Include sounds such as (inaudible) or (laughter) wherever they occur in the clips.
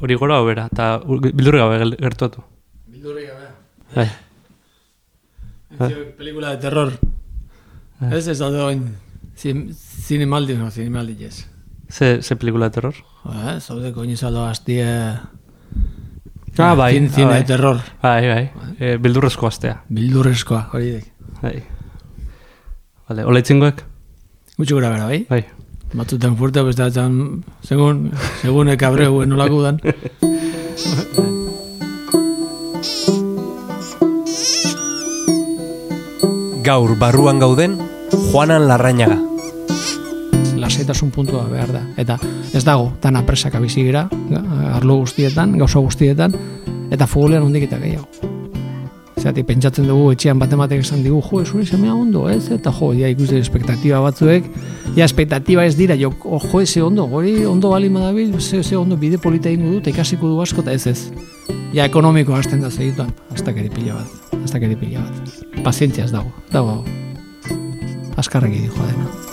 Hori gora obera, eta bildurri gabe gertuatu. Bildurri gabe. Bai. Pelikula de terror. Ez ez da doin. Zin- Zinemaldi, no, zinemaldi, yes. Ze, ze pelikula de terror? Eh, zaude koinizalo hastie... Ah, bai, Zin, ah, zine bai. de terror. Bai, bai. E, bildurrezko astea. Bildurrezkoa, hori dek. Bai. Vale, hola itzingoek? Gutxi gura bera, bai? Bai. Batzutan fuerte, beste batzan, segun, segun ekabreu nolako dan. Gaur barruan gauden, Juanan Larrañaga. Lasaitasun puntua behar da. Eta ez dago, tan apresaka bizi arlo guztietan, gauza guztietan, eta futbolean hondik eta gehiago. Zerati, pentsatzen dugu etxean bat ematek esan digu, jo, zure semea ondo, ez? Eta jo, ja ikuste espektatiba batzuek, ja espektatiba ez dira, jo, jo, ze ondo, hori ondo bali madabil, ze, ze ondo bide polita ingo dut, ikasiko du asko, eta ez ez. Ja, ekonomiko hasten da segituan, hasta pila bat, hasta pila bat. Pazientzia ez dago, dago, askarreki dijo dena.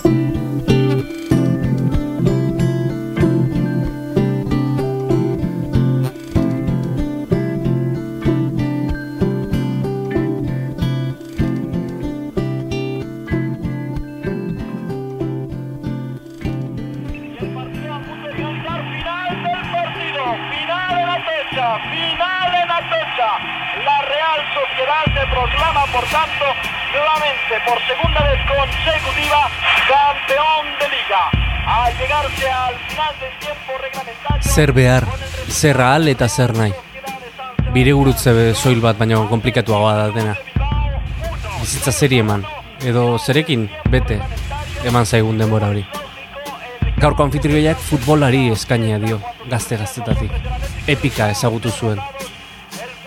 Proclama, por tanto, nuevamente, por segunda vez consecutiva, campeón de liga. Al llegarse al final del tiempo reglamentario... Zer behar, zer ahal eta zer nahi. Bire gurutze soil bat baino komplikatuagoa da dena. Bizitza zeri eman, edo zerekin, bete, eman zaigun denbora hori. Gaurko anfitrioiak futbolari eskainia dio, gazte-gaztetatik. Epika ezagutu zuen.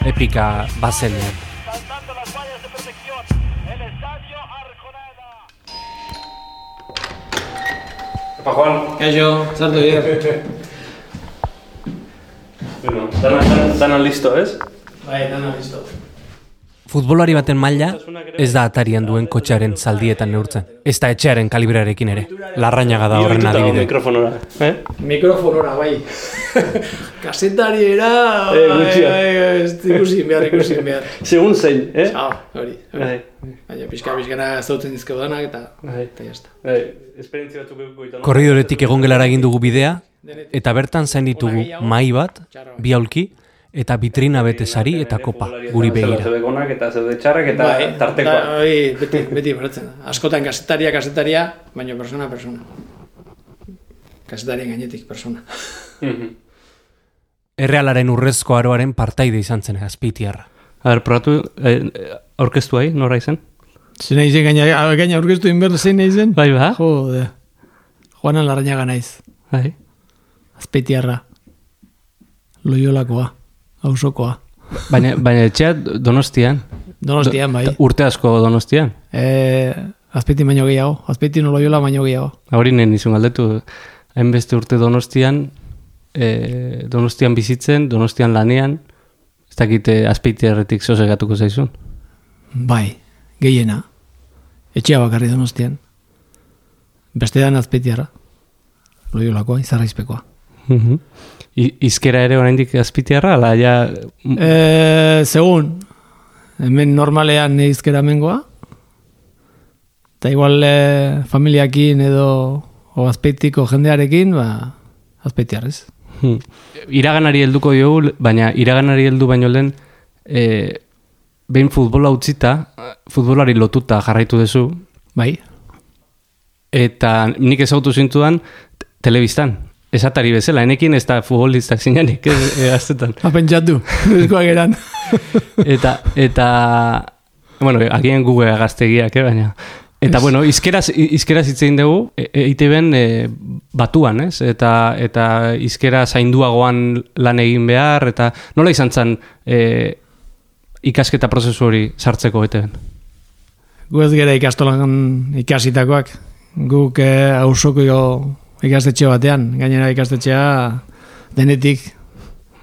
Epika bazenean. Juan. Kaixo, zartu dira. Bueno, dana, dana, dana listo, ez? Bai, dana listo. Futbolari baten maila ez da atarian duen kotxearen zaldietan neurtzen. Ez da etxearen kalibrearekin ere. Larrañaga da horren adibide. Mikrofonora, eh? Mikrofonora, bai. (laughs) Kasetariera, Eh, bai, gutxia. bai, ez ikusi behar, ikusi behar. Segun zein, eh? Ah, hori. Bai, Baina pixka pixkana zautzen dizkeu danak eta bai. eta jazta. Esperientzia batzuk goitan. Korridoretik egon gelara egin dugu bidea, eta bertan zain ditugu mai bat, bi aulki, eta vitrina bete sari eta kopa, guri begira. Zeude gonak eta zeude txarrak eta tartekoa. da, bai, beti, beti beratzen da. Askotan kasetaria, kasetaria, baina persona, persona. Kasetarien gainetik, persona. Mhm. Errealaren urrezko aroaren partaide izan zen azpeitiarra. A ber, probatu, eh, aurkeztu hai, nora izen? Zein izen gaina, gaina aurkeztu inberdu zein nahi zen? Bai, ba? Jode. Juanan Larrañaga naiz. Bai. Azpeitiarra. Loiolakoa. Ausokoa. Baina, baina etxea donostian. Donostian, bai. Urte asko donostian. Eh, azpeiti baino gehiago. Azpeiti no loiola baino gehiago. Hori nien izun galdetu, hainbeste urte donostian, eh, donostian bizitzen, donostian lanean, ez dakite azpeitiarretik zozegatuko zaizun. Bai, gehiena. Etxea bakarri donostian. Beste dan azpeitiarra. Loiolakoa, izarraizpekoa. Mhm. I- Izkera ere oraindik azpitiarra, ala ja... Eh, segun, hemen normalean neizkera mengoa, eta igual eh, familiakin edo o azpeitiko jendearekin, ba, azpeitiarrez. Hmm. Iraganari helduko diogu, baina iraganari heldu baino lehen e, behin futbola utzita, futbolari lotuta jarraitu duzu, Bai, eta nik ezagutu zintudan telebistan. Esatari bezala, enekin ez da futbolistak zinanik, ez, e, aztetan. (laughs) apentsatu, eskoak eran. (laughs) Eta, eta, bueno, agien Google gaztegiak, eh, baina. Eta, bueno, izkeraz, izkeraz hitz egin dugu, e, e, ITB-en e, batuan, ez? Eta, eta izkera zainduagoan lan egin behar, eta nola izan zen e, ikasketa prozesu hori sartzeko ETB-en? Gu ez gera ikastolan ikasitakoak. Guk eh, hausoko ikastetxe batean, gainera ikastetxea denetik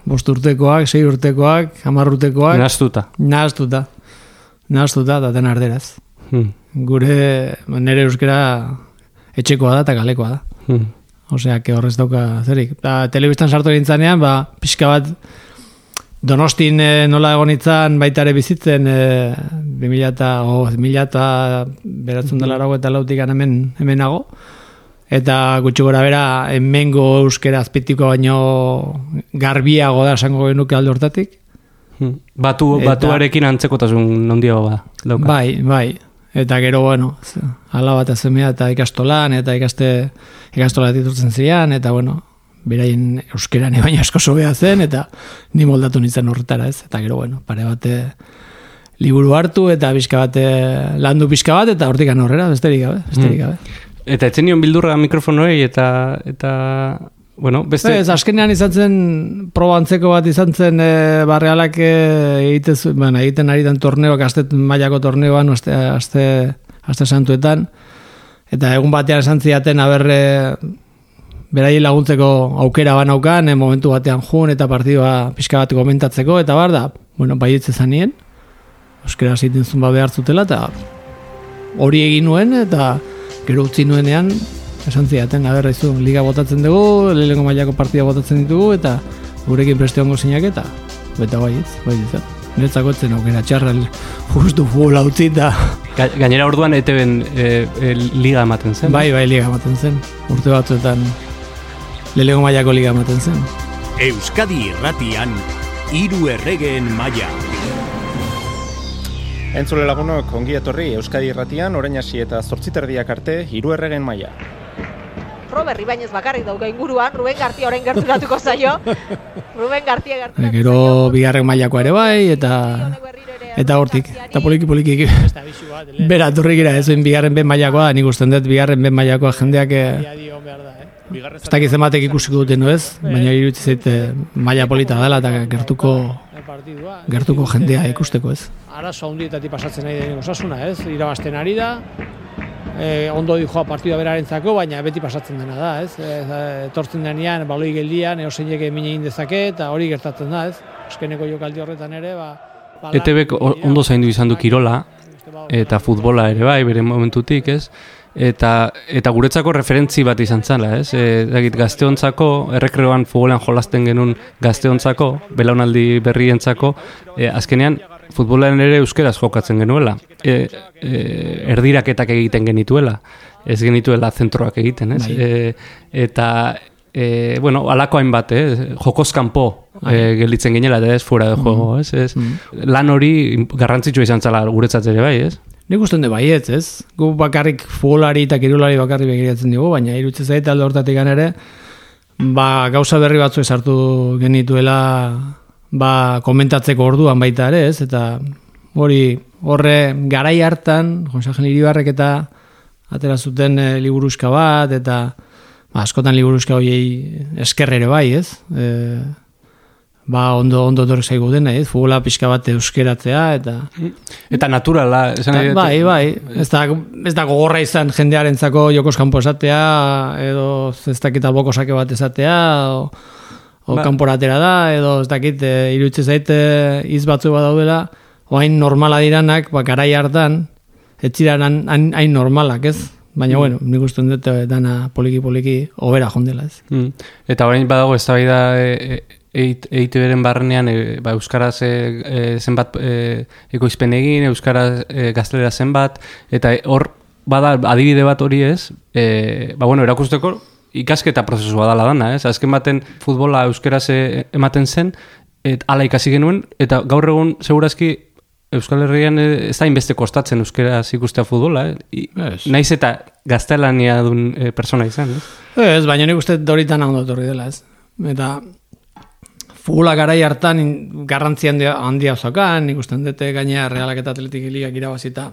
bost urtekoak, sei urtekoak, hamar urtekoak, Naztuta. nahaztuta. Nahaztuta eta den arderaz. Hmm. Gure, nire euskera etxekoa da eta kalekoa da. Hmm. Osea, que horrez dauka zerik. Da, telebistan sartu egintzanean, ba, pixka bat, Donostin e, nola egon itzan baita ere bizitzen e, 2000 eta, oh, 2000 eta beratzen dela eta lautik hemen, hemenago. Eta gutxi gora bera, hemengo euskera azpitiko baino garbiago da esango genuke alde hortatik. Hmm. Batu, eta, batuarekin antzekotasun nondiago ba. Dauka. Bai, bai. Eta gero, bueno, ala bat azemea eta ikastolan, eta ikaste ikastola diturtzen zian, eta bueno, beraien euskera ne (laughs) baina asko sobea zen, eta ni moldatu nintzen horretara ez. Eta gero, bueno, pare bate liburu hartu, eta bizka bate landu bizka bat, eta hortik horrera, besterik gabe, besterik hmm. Eta etzen nion bildurra mikrofonoi eta eta bueno, beste Ez, azkenean izan zen probantzeko bat izan zen e, barrealak e, egitez, bueno, egiten ari den torneoak aste mailako torneoan aste aste aste santuetan. Eta egun batean esan ziaten aberre beraien laguntzeko aukera banaukan, e, momentu batean jun eta partidua pixka bat komentatzeko eta bar da, bueno, baietze zanien euskera zitin zun behar zutela eta hori egin nuen eta gero utzi nuenean, esan ziaten, aberra izu, liga botatzen dugu, lehenko mailako partida botatzen ditugu, eta gurekin preste hongo zinak eta, beta bai ez, bai ez, Netzako etzen aukera txarra justu futbola utzi eta... Gainera orduan ete ben e, e, liga ematen zen? Bai, bai, liga ematen zen. Urte batzuetan lehenko mailako liga ematen zen. Euskadi irratian, iru erregeen maia. Entzule lagunok, ongi etorri Euskadi Irratian, orain hasi eta zortziterdiak arte, hiru erregen maila. Robert Ibañez bakarrik dauka inguruan, Ruben Gartia orain gerturatuko zaio. Ruben Gartia gerturatuko Gero bigarren mailako ere bai, eta eta hortik, eta poliki poliki bera turri gira, ez bigarren ben mailakoa, nik usten dut bigarren ben mailakoa jendeak ez dakit zematek ikusiko duten, no ez? Baina iruditzen zaite maila polita dela eta gertuko gertuko jendea ikusteko ez. Arazo handietatik pasatzen nahi den osasuna ez, irabazten ari da, e, ondo di joa partida berarentzako, baina beti pasatzen dena da ez. E, etortzen denean, baloi geldian, eoseinek emine indezake eta hori gertatzen da ez. Eskeneko jokaldi horretan ere, ba... ba ETB ondo zaindu izan du kirola, eta futbola ere bai, bere momentutik ez, eta eta guretzako referentzi bat izan zala, ez? E, dagit, gazteontzako, errekreoan futbolean jolasten genuen gazteontzako, belaunaldi berrientzako, e, azkenean futbolean ere euskeraz jokatzen genuela. E, e, erdiraketak egiten genituela, ez genituela zentroak egiten, ez? Bai. E, eta e, bueno, alako hainbat, eh? jokoz kanpo e, gelditzen ginela, ez fuera de juego, mm. ez? ez? Mm. Lan hori garrantzitsua izan zala guretzat ere bai, ez? Nik uste dut baiet, ez? Gu bakarrik futbolari eta kirulari bakarrik begiratzen dugu, baina irutze zait alde hortatik ere, ba, gauza berri batzu esartu genituela ba, komentatzeko orduan baita ere, ez? Eta hori horre garai hartan, Jonsajen Iribarrek eta atera zuten e, liburuzka bat, eta ba, askotan liburuzka horiei eskerrere bai, ez? E, ba ondo ondo dor zaigu dena, ez? Futbola pixka bat euskeratzea eta eta naturala, esan nahi Bai, bai, ez da ez da gogorra izan jendearentzako jokos kanpo esatea edo ez dakit alboko sake bat esatea o, o ba. kanporatera da edo ez dakit e, irutze zaite iz batzu badaudela oain normala diranak, ba garai hartan ez ziren hain normalak, ez? Baina, mm. bueno, nik uste dut eh, dana poliki-poliki obera jondela, ez. Mm. Eta orain badago, ez da e, eite beren barrenean e, ba, Euskaraz e, zenbat e, ekoizpen egin, Euskaraz e, gaztelera zenbat, eta hor bada adibide bat hori ez, e, ba, bueno, erakusteko ikasketa prozesua dala dana, ez? Azken baten futbola Euskaraz ematen zen, et ala ikasi genuen, eta gaur egun segurazki Euskal Herrian ez da inbeste kostatzen euskera ikustea futbola, eh? naiz eta gaztelania duen e, persona izan, ez? Ez, baina nik uste doritan hau dela, ez? Eta Fugula garai hartan garrantzi handia, handia zokan, ikusten dute gaina realak eta atletik ligak irabazita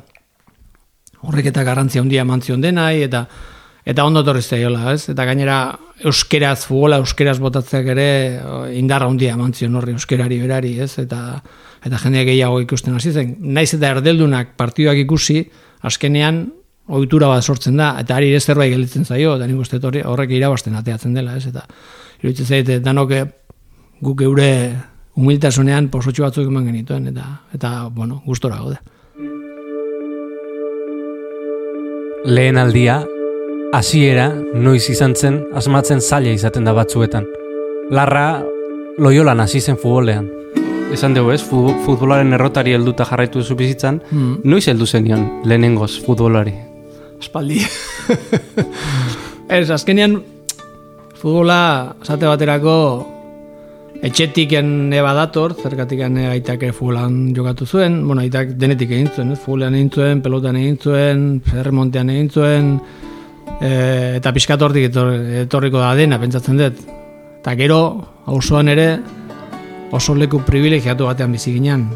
horrek eta garrantzia handia mantzion denai, eta eta ondo torri zaiola, ez? Eta gainera euskeraz, fugula euskeraz botatzeak ere indarra handia mantzion horri euskerari berari, ez? Eta eta jendea gehiago ikusten hasi zen. Naiz eta erdeldunak partioak ikusi, askenean ohitura bat sortzen da, eta ari ere zerbait gelditzen zaio, eta nik uste horrek irabazten ateatzen dela, ez? Eta iruditzen zaite, danok guk geure humiltasunean posotxo batzuk eman genituen, eta, eta bueno, gustora gaude. Lehen aldia, hasiera noiz izan zen asmatzen zaila izaten da batzuetan. Larra loiolan hasi zen futbolean. Esan dugu ez, fu- futbolaren errotari helduta jarraitu duzu bizitzan, Hmm. noiz heldu zenion lehenengoz futbolari? Espaldi. (laughs) Ez, azkenean futbola esate baterako etxetiken eba dator, zergatikan aitak ere futbolan jokatu zuen, bueno, aitak denetik egin zuen, ez? futbolean egin zuen, pelotan egin zuen, erremontean egin zuen, e, eta etor, etorriko da dena, pentsatzen dut. Eta gero, auzoan ere, oso leku privilegiatu batean bizi ginen.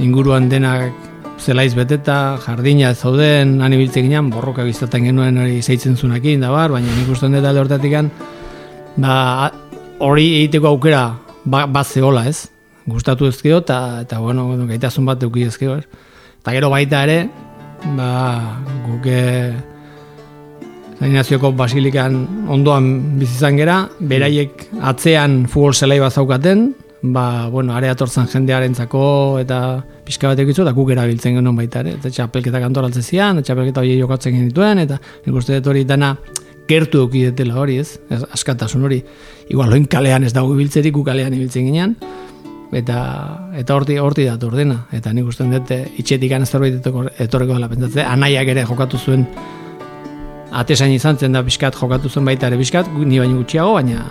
Inguruan denak zelaiz beteta, jardina ez zauden, han ibiltzen ginen, borroka biztaten genuen hori zeitzen zunakin, da bar, baina nik uste dut alde hortatik ba, hori egiteko aukera ba, bat zegoela, ez? Gustatu ezkio, eta, eta bueno, gaitasun bat euki ezkio, ez? Eta gero baita ere, ba, guke Zainazioko basilikan ondoan bizizan gera, beraiek atzean futbol zelai bat zaukaten, ba, bueno, area tortzen jendearentzako eta pixka bat ekitzu, eta guk erabiltzen genuen baita ere. Eta txapelketak antolatzen zian, eta txapelketa hori jokatzen genituen, eta nik uste dut hori dana gertu euki detela hori, ez? ez askatasun hori. Igual, loin kalean ez dago ibiltzerik, gu kalean ibiltzen ginean, eta eta horti horti dator dena eta nik uste dut itxetik ez zerbait etorriko dela pentsatzen anaiak ere jokatu zuen atesain izan zen da pixkat jokatu zuen baita ere pixkat gu- ni baino gutxiago baina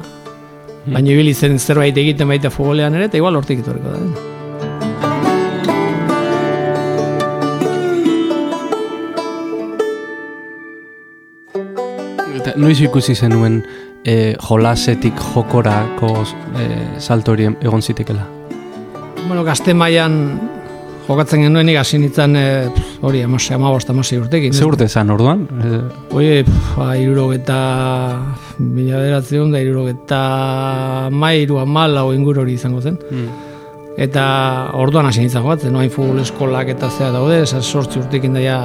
baina ibili zen zerbait egiten baita futbolean ere eta igual hortik etorriko da dena. Eta noiz ikusi zenuen e, jolasetik jokorako e, salto hori egon zitekela? Bueno, gazte mailan jokatzen genuen hasi nintzen pf, hori amose, amabost, amose urtekin. Ze urte zan orduan? E, Oie, ba, irurogeta, mila bederatzeun da, irurogeta mairu, amalau inguru hori izango zen. Eta orduan hasi nintzen jokatzen, noain futbol eskolak eta zea daude, sortzi urtekin daia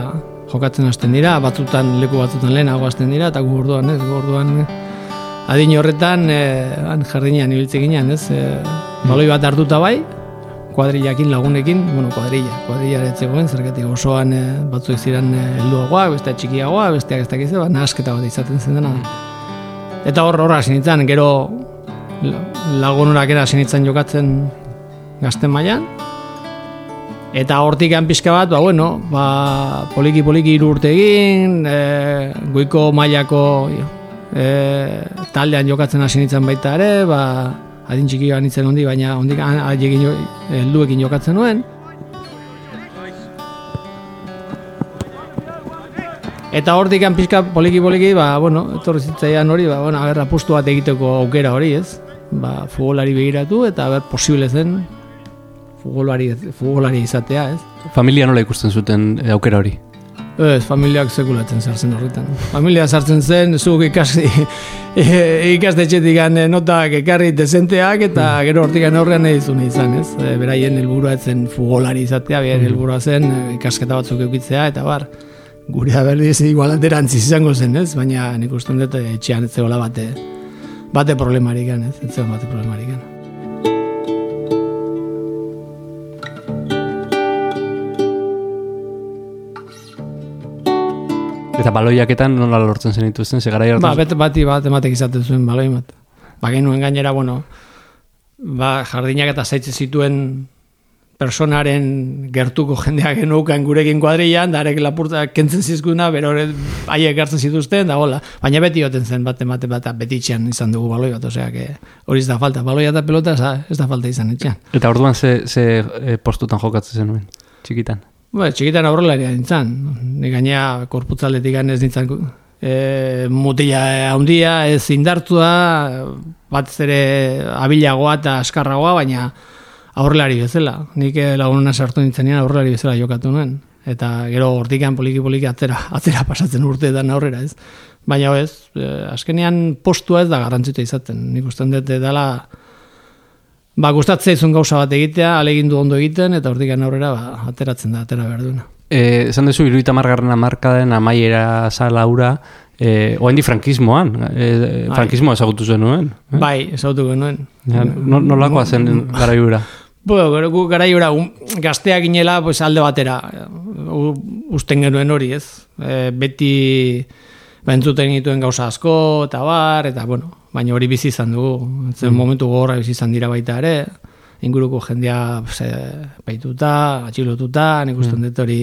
jokatzen hasten dira, batzutan leku batzutan lehenago hasten dira, eta gu orduan, ez, gu orduan eh, adin horretan, eh, han jardinean ibiltzen ginen, ez, eh, baloi bat hartuta bai, kuadrillakin lagunekin, bueno, kuadrilla, kuadrilla ere zegoen, zergatik osoan eh, batzuek ziren helduagoak, beste txikiagoak, besteak ez dakiz, ba, nahasketa bat izaten zen dena. Eta hor horra hasi nintzen, gero la- lagunorak era hasi nintzen jokatzen gazten mailan eta hortik pixka bat, ba, bueno, ba, poliki poliki hiru egin, e, goiko mailako e, taldean jokatzen hasi nintzen baita ere, ba, adin txiki nintzen hondi, baina hondik helduekin jokatzen nuen. Eta hortik pixka poliki poliki, ba, bueno, etorri zitzaidan hori, ba, bueno, aber, apustu bat egiteko aukera hori, ez? Ba, futbolari begiratu eta aber, posible zen futbolari, futbolari izatea, ez? familia nola ikusten zuten e, aukera hori? Ez, familiak sekulatzen sartzen horretan. Familia sartzen zen, zuk ikasi, (laughs) ikastetxetik eh, notak ekarri dezenteak eta gero hortik aurrean nahi zuen izan, ez? E, beraien helburua zen futbolari izatea, beraien helburua zen e, ikasketa batzuk eukitzea eta bar, gure berriz igual alderantziz izango zen, ez? Baina nik uste dut eh, etxean ez zegoela bate, bate problemarik ez? Ez zegoen bate problemarik Eta baloiaketan nola lortzen zen dituzten, ze garai Ba, bet, bati bat ematek izaten zuen baloi bat. Ba, genuen gainera, bueno, ba, jardinak eta zaitze zituen personaren gertuko jendeak genukan gurekin kuadrilan, darek lapurta kentzen zizkuna, bero haiek hartzen zituzten, da hola. Baina beti goten zen bat emate bat, beti itxean izan dugu baloi bat, osea, que hori ez da falta. Baloia eta pelota ez da, falta izan etxean. Eta orduan ze, ze e, postutan jokatzen zenuen, txikitan. Ba, txikitan aurrelaria nintzen. Ni gainea korputzaletik ez nintzen e, mutila handia, ez indartua, bat ere abilagoa eta askarragoa, baina aurrelari bezala. Nik eh, lagunena sartu nintzenean aurrelari bezala jokatu nuen. Eta gero hortikan poliki-poliki atzera, atzera pasatzen urteetan aurrera, ez? Baina ez, eh, azkenean postua ez da garrantzita izaten. Nik usten dut dela ba, gustatzea izun gauza bat egitea, alegindu ondo egiten, eta hortik aurrera ba, ateratzen da, atera behar duena. E, esan duzu, iruita margarren amarkaden amaiera zala ura, e, oendi frankismoan, e, frankismoa ezagutu zen nuen. Eh? Bai, ezagutu genuen. Ja, no, nolakoa zen garaiura? Bueno, gero gu garaiura un- gazteak ginela pues, alde batera u- usten genuen hori, ez? E, beti ba, entzuten dituen gauza asko, eta bar, eta bueno, baina hori bizi izan dugu. Zen momentu gogorra bizi izan dira baita ere, inguruko jendea ze, baituta, atxilotuta, nik usten dut hori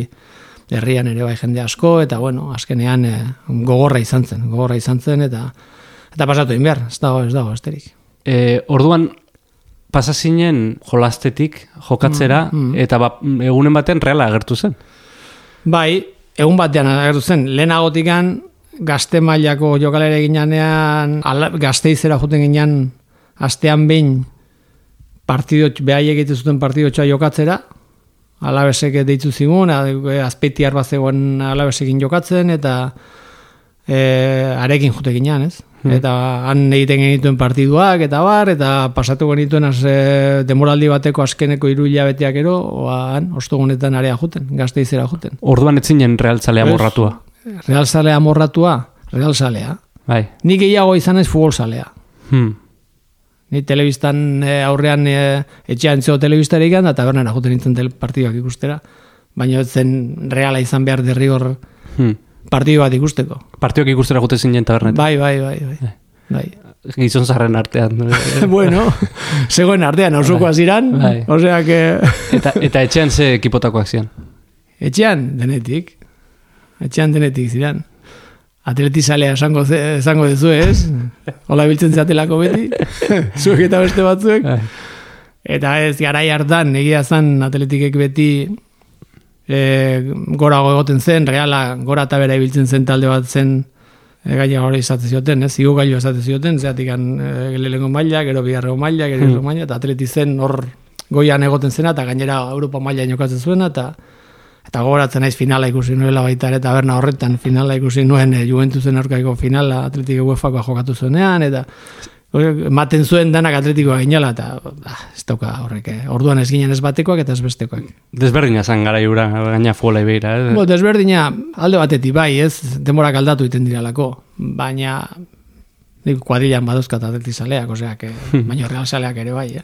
herrian ere bai jende asko, eta bueno, azkenean eh, gogorra izan zen, gogorra izan zen, eta eta pasatu egin behar, ez dago, ez dago, esterik. E, orduan, pasa zinen jolastetik jokatzera, Mm, mm. eta ba, egunen baten reala agertu zen. Bai, egun batean agertu zen, lehenagotikan gazte mailako jokalere ginean, ala, gazteizera joten ginean, astean behin partido, behai egite zuten partidotxoa jokatzera, alabesek deitu zigun, a- azpeitiar bat zegoen alabesekin jokatzen, eta e, arekin jote ginean, ez? Eta han egiten genituen partiduak, eta bar, eta pasatu genituen az, e, demoraldi bateko azkeneko hiru hilabeteak ero, oa, han, ostogunetan area joten, gazteizera joten. Orduan etzinen realtzalea Ez. Realzalea morratua, realzalea. Bai. Ni gehiago izan ez futbolzalea. Hmm. Ni telebistan e, aurrean e, etxean zeo telebistarik da tabernara joten nintzen tel partiduak ikustera. Baina zen reala izan behar derrigor Hmm. partidu bat ikusteko. Partioak ikustera jute zinen tabernetan. Bai, bai, bai, bai. bai. Gizon zarren artean. (laughs) bueno, zegoen artean, ausuko ziran, Bai. osea que... eta, eta etxean ze ekipotakoak zian. Etxean, denetik. Etxean denetik ziren. Atletizalea esango, esango dezu ez? (laughs) Hola biltzen zatelako beti. (laughs) Zuek eta beste batzuek. Bai. Eta ez, garai hartan, egia zan atletikek beti e, gorago egoten zen, reala gora eta bera ibiltzen zen talde bat zen e, gaina hori izaten zioten, ez? Igu gailu izaten zioten, zeatik e, lehenengo maila, gero bigarrego maila, gero hmm. maila, eta atleti zen hor goian egoten zena, eta gainera Europa maila jokatzen zuena, eta eta gogoratzen naiz finala ikusi nuela baita ere taberna horretan finala ikusi nuen e, Juventusen aurkako finala Atletik UEFakoa jokatu zuenean eta ematen zuen danak atletikoa ginela eta ah, ez dauka horrek eh. orduan ez ginen ez batekoak eta ez bestekoak Desberdina zan gara iura, gaina fuola ibeira. Eh? Bo, desberdina alde batetik bai ez demorak aldatu iten diralako baina nik kuadrilan baduzkat atletizaleak osea que (laughs) baina realzaleak ere bai eh.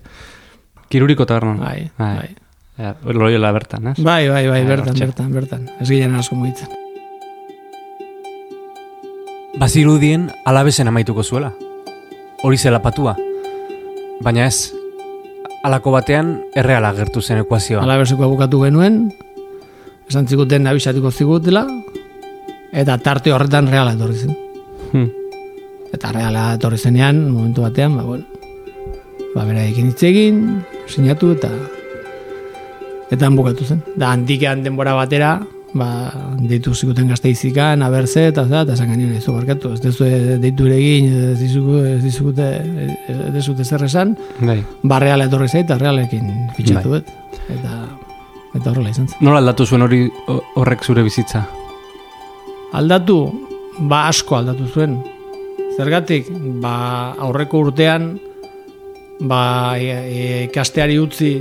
Kiruriko tabernan. bai, bai. Ja, Loiola bertan, ez? Bai, bai, bai, bertan, bertan, bertan. Ez ginen asko mugitzen. Bazirudien alabesen amaituko zuela. Hori zela patua. Baina ez, alako batean erreala gertu zen ekuazioa. Alabeseko bukatu genuen, esan ziguten abisatuko zigutela, eta tarte horretan reala etorri zen. Hmm. Eta reala etorri zenean, momentu batean, ba, bueno, ba, bera ekin hitz egin, sinatu eta eta han bukatu zen. Da, handikean denbora batera, ba, deitu ziguten gazteizikan, abertze, eta za, eta ez du barkatu, ez dezu deitu egin, ez dizugu, ez dizugute, ez dizute zer esan, Bai. ba, reala etorri zait, eta realekin fitxatu dut. Eta, eta horrela izan zen. Nola aldatu zuen hori ho- horrek zure bizitza? Aldatu, ba asko aldatu zuen. Zergatik, ba aurreko urtean, ba e, e, ikasteari utzi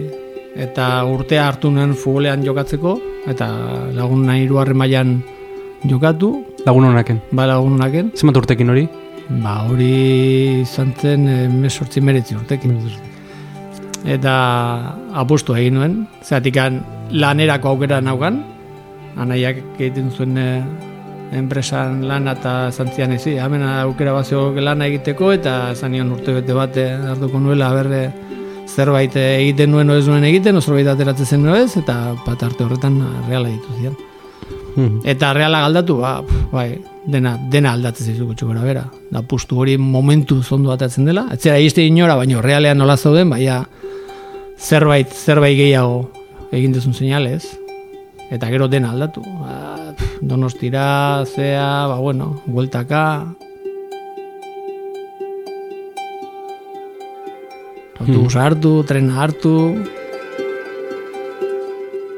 eta urtea hartu nuen futbolean jokatzeko, eta lagun nahi hirugarren mailan jokatu, Lagun honaken. ba lagun honaken, Zenbat urtekin hori? ba hori izan zen mesortzi meretzi urtekin. Eta apustu egin nuen, zeratikan lanerako aukera naukan, anaiak egiten zuen eh, enpresan lan eta zantzian ezi, hemen aukera zegoen lana egiteko eta zanion urte bete bat eh, hartuko nuela berre zerbait egiten nuen ez nuen egiten, zerbait ateratzen zen ez, eta bat arte horretan reala ditu zian. Hmm. Eta reala galdatu, ba, pf, bai, dena, dena aldatzen zizu gutxo gora bera. Da pustu hori momentu zondo atatzen dela. Ez zera izte inora, baina realean nola zauden, baina zerbait, zerbait gehiago egin dezun seinalez. Eta gero dena aldatu. Ba, pf, donostira, zea, ba, bueno, bueltaka. Autobusa hartu, trena hartu,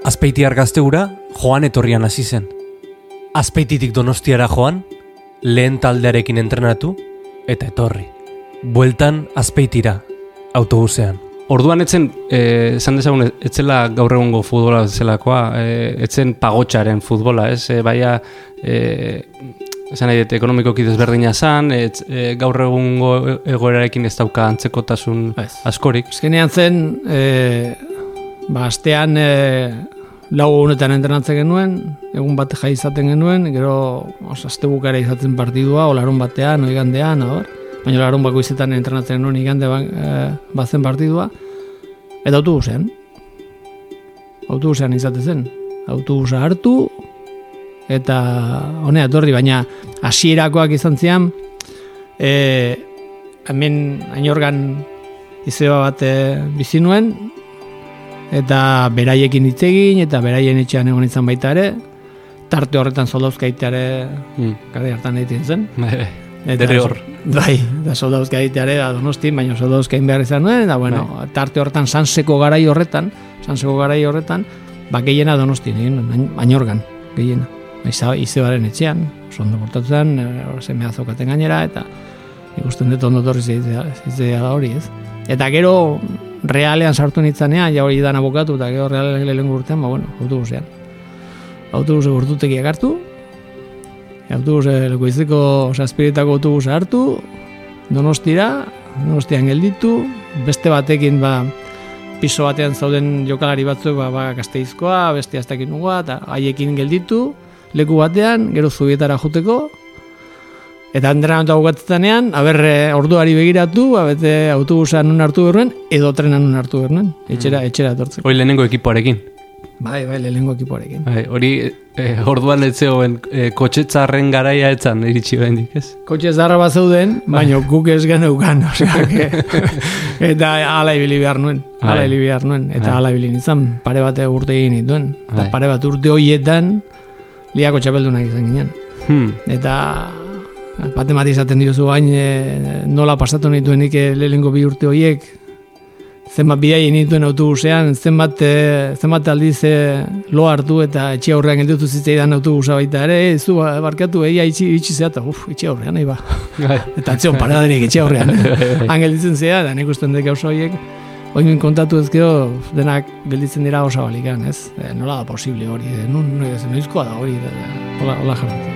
Azpeitiar gazteura joan etorrian hasi zen. Azpeititik donostiara joan, lehen taldearekin entrenatu eta etorri. Bueltan azpeitira, autobusean. Orduan etzen, eh, esan dezagun, etzela gaur egungo futbola zelakoa, eh, etzen pagotxaren futbola, ez? Eh, baina, eh, esan nahi dut, ekonomikoki desberdina zan, etz, eh, gaur egungo egoerarekin ez dauka antzekotasun askorik. Azkenean zen, e, ba, astean e, lau honetan entrenatzen genuen, egun bat jai izaten genuen, gero os, azte bukara izaten partidua, o larun batean, o igandean, abar. baina larun bako izetan entrenatzen genuen igande ba, e, bazen partidua, eta autobusean. Autobusean izaten zen. Autobusa hartu, eta honea etorri, baina hasierakoak izan zian, e, hemen ainorgan izeba bat e, bizi nuen, eta beraiekin hitz egin eta beraien etxean egon izan baita ere. Tarte horretan soldauzkaita ere Mm. gara hartan egiten zen. Bai, eta Dere hor. bai, da soldauzka ere da donosti, baina soldauzkain behar izan nuen eta bueno, tarte horretan sanseko garai horretan sanseko garai horretan ba gehiena donosti egin nuen, ainorgan gehiena izebaren etxean, ondo portatzen, semea zokaten gainera, eta ikusten dut ondo torri zitzea da hori, ez? Eta gero, realean sartu nintzanean, ja hori dan abokatu, eta gero realean lehen urtean, ba, bueno, autobusean. Autobuse urtutekiak hartu, autobuse lekoizeko saspiritako autobusa hartu, donostira, donostian gelditu, beste batekin, ba, piso batean zauden jokalari batzuk, ba, ba gazteizkoa, beste aztekin nugua, eta haiekin gelditu, leku batean, gero zubietara joteko, Eta entrenamentu bukatzenean, aber eh, orduari begiratu, abete autobusa nun hartu beruen, edo trena nun hartu beruen, etxera, etxera etortzen. Hoi lehenengo ekipoarekin. Bai, bai, lehenengo ekipoarekin. Bai, hori eh, orduan ez zegoen eh, kotxetzarren garaia etzan iritsi bendik, ez? Kotxe zarra bat zeuden, baina guk ez geneukan, (laughs) eta ala ibili behar nuen, ala Bai. ibili behar nuen, eta Bai. ala ibili nintzen, pare bat urte egin nituen, eta Bai. pare bat urte horietan, liako txapeldunak izan ginen. Hmm. Eta bate bat izaten diozu gain e, nola pasatu nituen nik lehenko bi urte horiek zenbat bidai egin nituen autobusean, zenbat, e, zenbat aldiz e, lo hartu eta etxe aurrean gelditu zitzaidan autobusa baita ere, e, zu ba, barkatu egia itxi, itxi zea, eta uf, etxe aurrean, nahi ba. Bai. eta atzeon paradarik etxe aurrean. (laughs) Han gelditzen zea, da nik usten dek gauza horiek, Oin kontatu ezkero denak gelditzen dira osa balikan, ez? E, nola da posible hori, e, nun, noiz, noizkoa da hori, e, hola, hola jarratzen.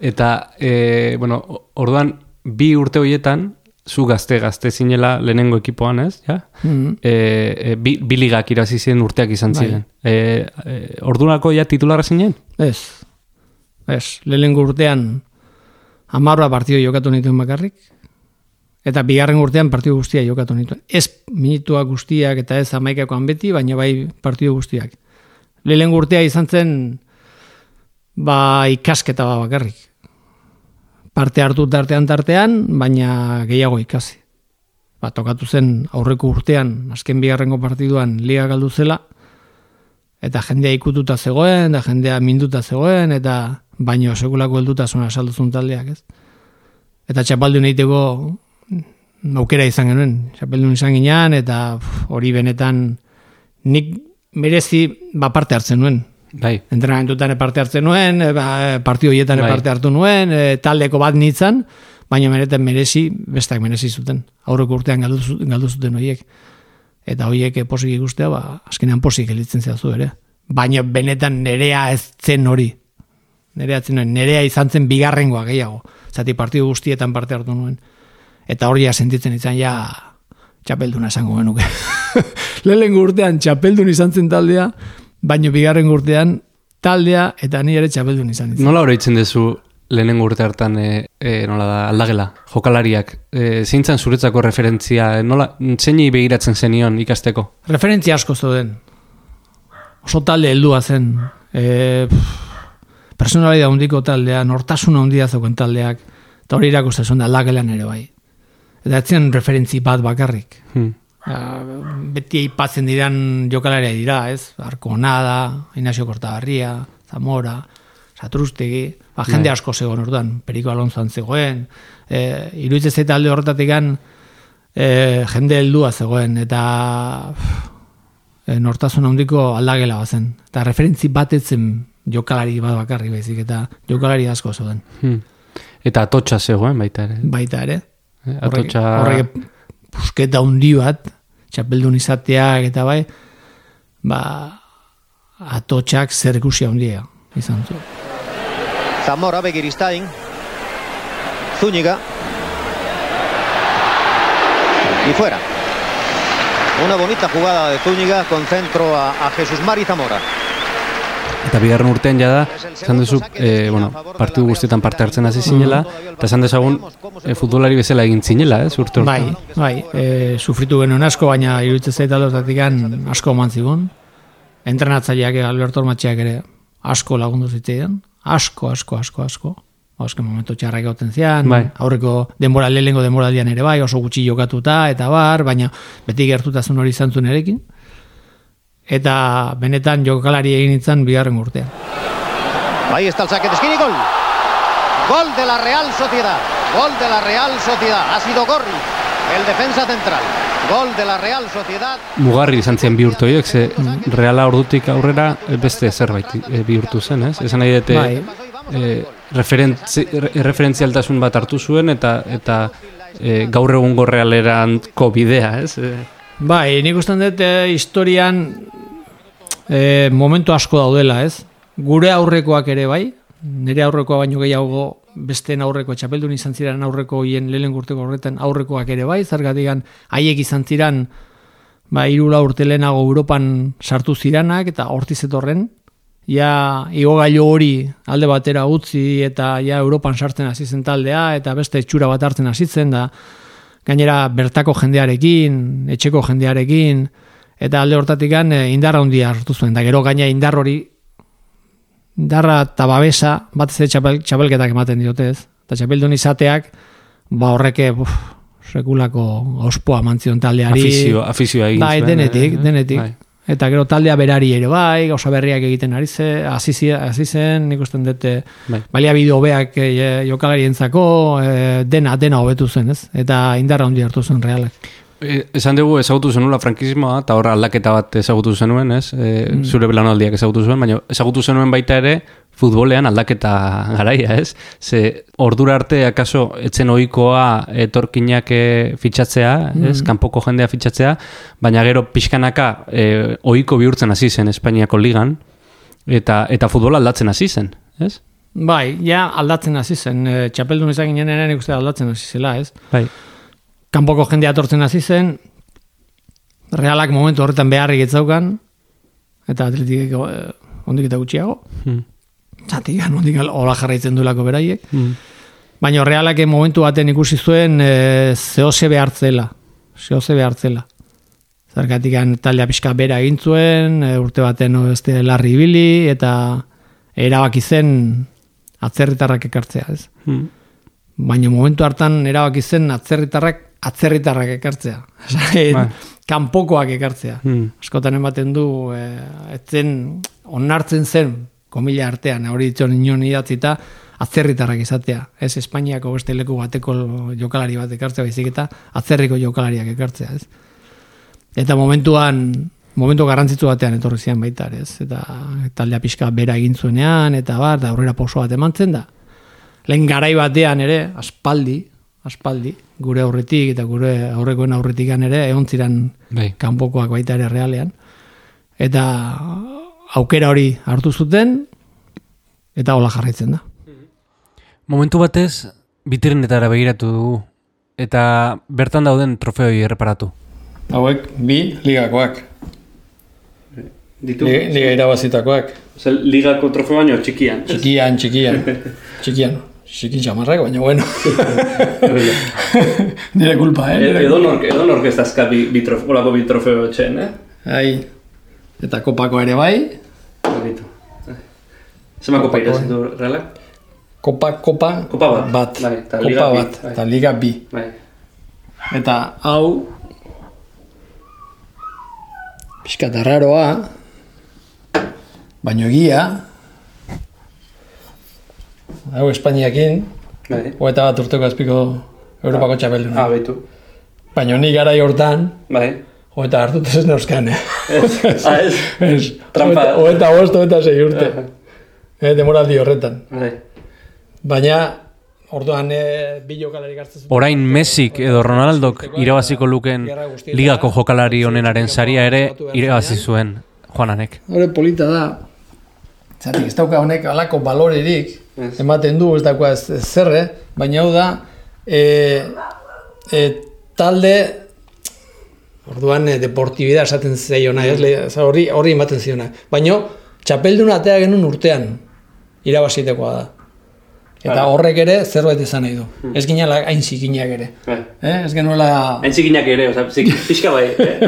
Eta, e, bueno, orduan, bi urte horietan, zu gazte gazte zinela lehenengo ekipoan, ez? Ja? Mhm. E, e, bi, bi ligak irazi ziren urteak izan Bai. ziren. E, e, ordurako ja titularra zinen? Ez. Ez, lehenengo urtean amarra partido jokatu nituen bakarrik, eta bigarren urtean partido guztia jokatu nituen. Ez minutuak guztiak eta ez amaikakoan beti, baina bai partido guztiak. Lehenengo urtea izan zen ba ikasketa ba bakarrik. Parte hartu tartean tartean, baina gehiago ikasi. Ba, tokatu zen aurreko urtean, azken bigarrengo partiduan liga galdu zela, eta jendea ikututa zegoen, eta jendea minduta zegoen, eta baino sekulako heldutasuna salduzun taldeak, ez? Eta txapaldun egiteko aukera izan genuen, txapeldun izan ginean, eta hori benetan nik merezi ba parte hartzen nuen. Bai. Entrenamentutan parte hartzen nuen, e, ba, partio horietan Bai. parte hartu nuen, e, taldeko bat nintzen, baina meretan merezi, bestak merezi zuten. Aurreko urtean galdu, galdu zuten horiek. Eta horiek eh, posik ikustea, ba, azkenean posik elitzen zehazu ere. Baina benetan nerea ez zen hori. Nerea zen nerea izan zen bigarrengoa gehiago. Zati partidu guztietan parte hartu nuen. Eta hori sentitzen izan ja txapelduna esango genuke. (laughs) Lehen urtean txapeldun izan zen taldea, baino bigarren urtean taldea eta ni ere txapeldun izan nintzen. Nola oroitzen duzu lehenengo urte hartan e, e, nola da, aldagela, jokalariak? E, zeintzan zuretzako referentzia, nola, zeini begiratzen zenion ikasteko? Referentzia asko zeuden. Oso talde heldua zen. E, personalidad handiko taldea, nortasuna handia zeuken taldeak, eta hori irakusten zuen da lagelan ere bai. Eta etzen referentzi bat bakarrik. Hmm. Beti aipatzen diran jokalaria dira, ez? Arkonada, Ignacio Kortabarria, Zamora, Satrustegi, ba, jende Bai. asko zegoen orduan, Periko Alonsoan zegoen, e, iruditzen alde horretatik e, jende heldua zegoen, eta e, nortasun handiko aldagela bazen. Eta referentzi bat etzen jokalari bat bakarri baizik eta jokalari asko zeuden. Hmm. Eta atotxa zegoen baita ere. Baita ere. Eh, Horrek, Atotxa... horrek pusketa handi bat, txapeldun izateak eta bai, ba, atotxak zer ikusi handia izan zuen. Zamora begiristain. Zúñiga. Y fuera. Una bonita jugada de Zúñiga con centro a, a Jesús Mari Zamora. Eta bigarren urtean jada, esan duzu, e, bueno, partidu guztietan parte hartzen hasi zinela, eta esan dezagun e, futbolari bezala egin zinela, ez, urte urte. Bai, bai, e, sufritu genuen asko, baina iruditzen zait aldotatik asko eman zigun. Entrenatzaileak Alberto Ormatxeak ere asko lagundu zitzean, asko, asko, asko, asko. Azken momentu txarrak gauten zian, Bai. aurreko denbora lehengo denboraldian ere bai, oso gutxi jokatuta eta bar, baina beti gertutasun hori izan zuen erekin. Eta benetan jokalari egin itzan bigarren urtean. Ahí está el saque de esquina y gol. Gol de la Real Sociedad. Gol de la Real Sociedad. Ha sido Gorri, el defensa central. Gol de la Real Sociedad. Mugarri izan ziren bi urte horiek, ze reala ordutik aurrera beste zerbait e, bihurtu zen, ez? Esan nahi dute Bai. e, referentzi, re- referentzialtasun bat hartu zuen eta eta e, gaur egungo realeranko bidea, ez? Bai, nik usten dut eh, historian eh, momentu asko daudela, ez? Gure aurrekoak ere bai, nire aurrekoa baino gehiago besteen aurreko txapeldun izan ziren aurreko hien lehen urteko horretan aurrekoak ere bai, zergatikan haiek izan ziren ba, irula urte lehenago Europan sartu ziranak eta hortiz etorren, ja igogailu hori alde batera utzi eta ja Europan sartzen hasi zen taldea eta beste txura bat hartzen hasi zen da gainera bertako jendearekin, etxeko jendearekin, eta alde hortatik indarra handia hartu zuen, da gero gaina indar hori, indarra eta babesa, bat ez txapel, txapelketak ematen diote ez, eta txapeldun izateak, ba horreke, uf, sekulako ospoa mantzion taldeari. afizio, afizioa egin Bai, denetik, eh, denetik. bai. Eta gero taldea berari ere bai, gauza berriak egiten ari ze, hasi zen, nik usten dut, eh, Bai. baliabide hobeak e, jokalarientzako eh, dena dena hobetu zen, ez? Eta indarra handi hartu zen realak. E, esan dugu ezagutu zenula frankismoa eta horra aldaketa bat ezagutu zenuen, ez? E, Zure belaunaldiak ezagutu zuen, baina ezagutu zenuen baita ere futbolean aldaketa garaia, ez? Ze ordura arte akaso etzen ohikoa etorkinak eh, fitxatzea, ez? Kanpoko jendea fitxatzea, baina gero pixkanaka e, ohiko bihurtzen hasi zen Espainiako ligan eta eta futbola aldatzen hasi zen, ez? Bai, ja aldatzen hasi zen, e, txapeldun izan ginen nik uste aldatzen hasi zela, ez? Bai. Kanpoko jendea atortzen hasi zen, realak momentu horretan beharrik etzaukan, eta atletik e, ondik eta gutxiago. Hmm. Zatik, ondik hola jarraitzen duelako beraiek. Hmm. Baina realak momentu baten ikusi zuen e, zehose behartzela. Zehose behartzela. Zergatik taldea pixka bera egin zuen, e, urte baten o, beste larri ibili, eta erabaki zen atzerritarrak ekartzea, ez? Hmm. Baina momentu hartan erabaki zen atzerritarrak atzerritarrak ekartzea. (laughs) Bai. kanpokoak ekartzea. Hmm. Askotan ematen du, e, etzen onartzen zen, komila artean, hori ditzen inon idatzita, atzerritarrak izatea. Ez Espainiako beste leku bateko jokalari bat ekartzea, baizik eta atzerriko jokalariak ekartzea, ez? Eta momentuan, momentu garrantzitsu batean etorri zian baita, ez? Eta taldea pixka bera egin zuenean, eta bar, da aurrera pauso bat emantzen da. Lehen garai batean ere, aspaldi, aspaldi, gure aurretik eta gure aurrekoen aurretikan ere, egon ziren Bai. kanpokoak baita ere realean. Eta aukera hori hartu zuten, eta hola jarraitzen da. Momentu batez, bitrinetara begiratu dugu, eta bertan dauden trofeoi erreparatu. Hauek bi ligakoak. Ditu, Liga, liga irabazitakoak. Zer, ligako trofeo baino txikian. Txikian, txikian. (laughs) txikian. Txikin txamarrak, baina bueno. (laughs) Nire kulpa, eh? Nire Edo nork, edo nork ez dazka bi, bi trofeo, olako bi trofeo txen, eh? Ai. Eta kopako ere bai. Begitu. Zema kopa irazen du, realak? Kopa, kopa, Kopa bat. bat. Bai, eta kopa liga bi, bat, bai. eta liga bi. Bai. Eta hau, pixkat arraroa, baino egia, hau Espainiakin, Bai. hogeita bat urteko azpiko Europako txapelduna. Ah, betu. Baina ni garai hortan, Bai. hogeita hartut ez neuzkan, eh? (laughs) Ah, ez? Ez. Trampa. Hogeita bost, hogeita sei urte. eh, demoraldi horretan. Bai. Baina, orduan e, bi jokalarik hartzen zuten. Orain Messik edo Ronaldok irabaziko luken ligako jokalari onenaren saria ere irabazi zuen Juananek. Hore polita da. Zatik, ez dauka honek alako balorerik, ematen du, ez ez zerre, baina hau da, e, e, talde, orduan e, deportibida esaten zeiona, ez, le, ez, horri, horri ematen ziona. Baina, txapelduna atea genuen urtean, irabazitekoa da. Eta horrek ere zerbait izan nahi du. Ez ginela hain zikinak ere. Eh? Ez genuela... Hain zikinak ere, oza, zik, (laughs) pixka bai. Eh?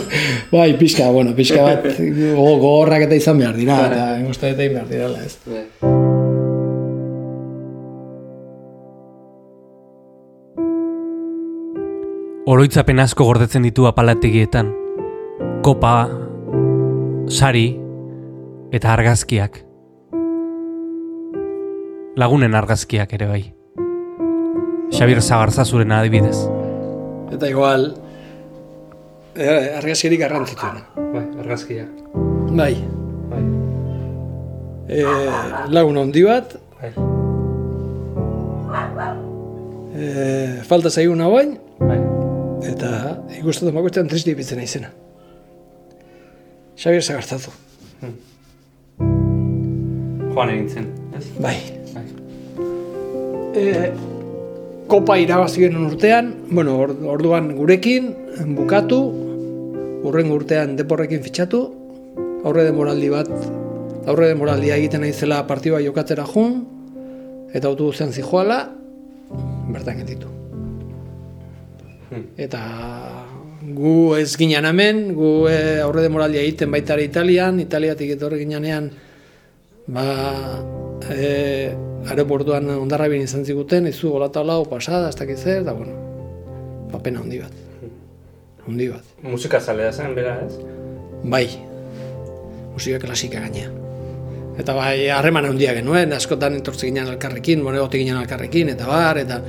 (laughs) bai, pixka, bueno, pixka bat (laughs) go- gogorrak eta izan behar dira, eta egin behar direla, ez. Oroitzapen asko gordetzen ditu apalategietan. Kopa, sari eta argazkiak. Lagunen argazkiak ere bai. Xabir Zagarzazuren adibidez. Eta igual, eh, argazkirik garrantzitsuena. Bai, argazkia. Bai. Bai. E, lagun handi bat, Bai. e, falta zaiguna bain, Bai. Eta ikusten bakoitzean triste ipitzen naizena. Xabier Zagartzazu. Joan egin zen. Ez? Bai. Bai. E, kopa irabazi genuen urtean, bueno, or- orduan gurekin, bukatu, urren urtean deporrekin fitxatu, aurre demoraldi bat, aurre demoraldia egiten naizela partidua jokatzera jun, eta autobusean zijoala, bertan getitu. Eta gu ez ginen hemen, gu e, aurre demoraldia egiten baita ere Italian, Italiatik etorri ginean ba, e, aeroportuan ondarrabien izan ziguten, izu golata lau, pasada, ez dakit zer, eta bueno, papena handi bat. Handi bat. Musika zalea zen, bera, ez? Bai, musika klasika gaina. Eta bai, harreman handia genuen, askotan etortze ginen elkarrekin, bueno, egote ginen elkarrekin, eta bar, eta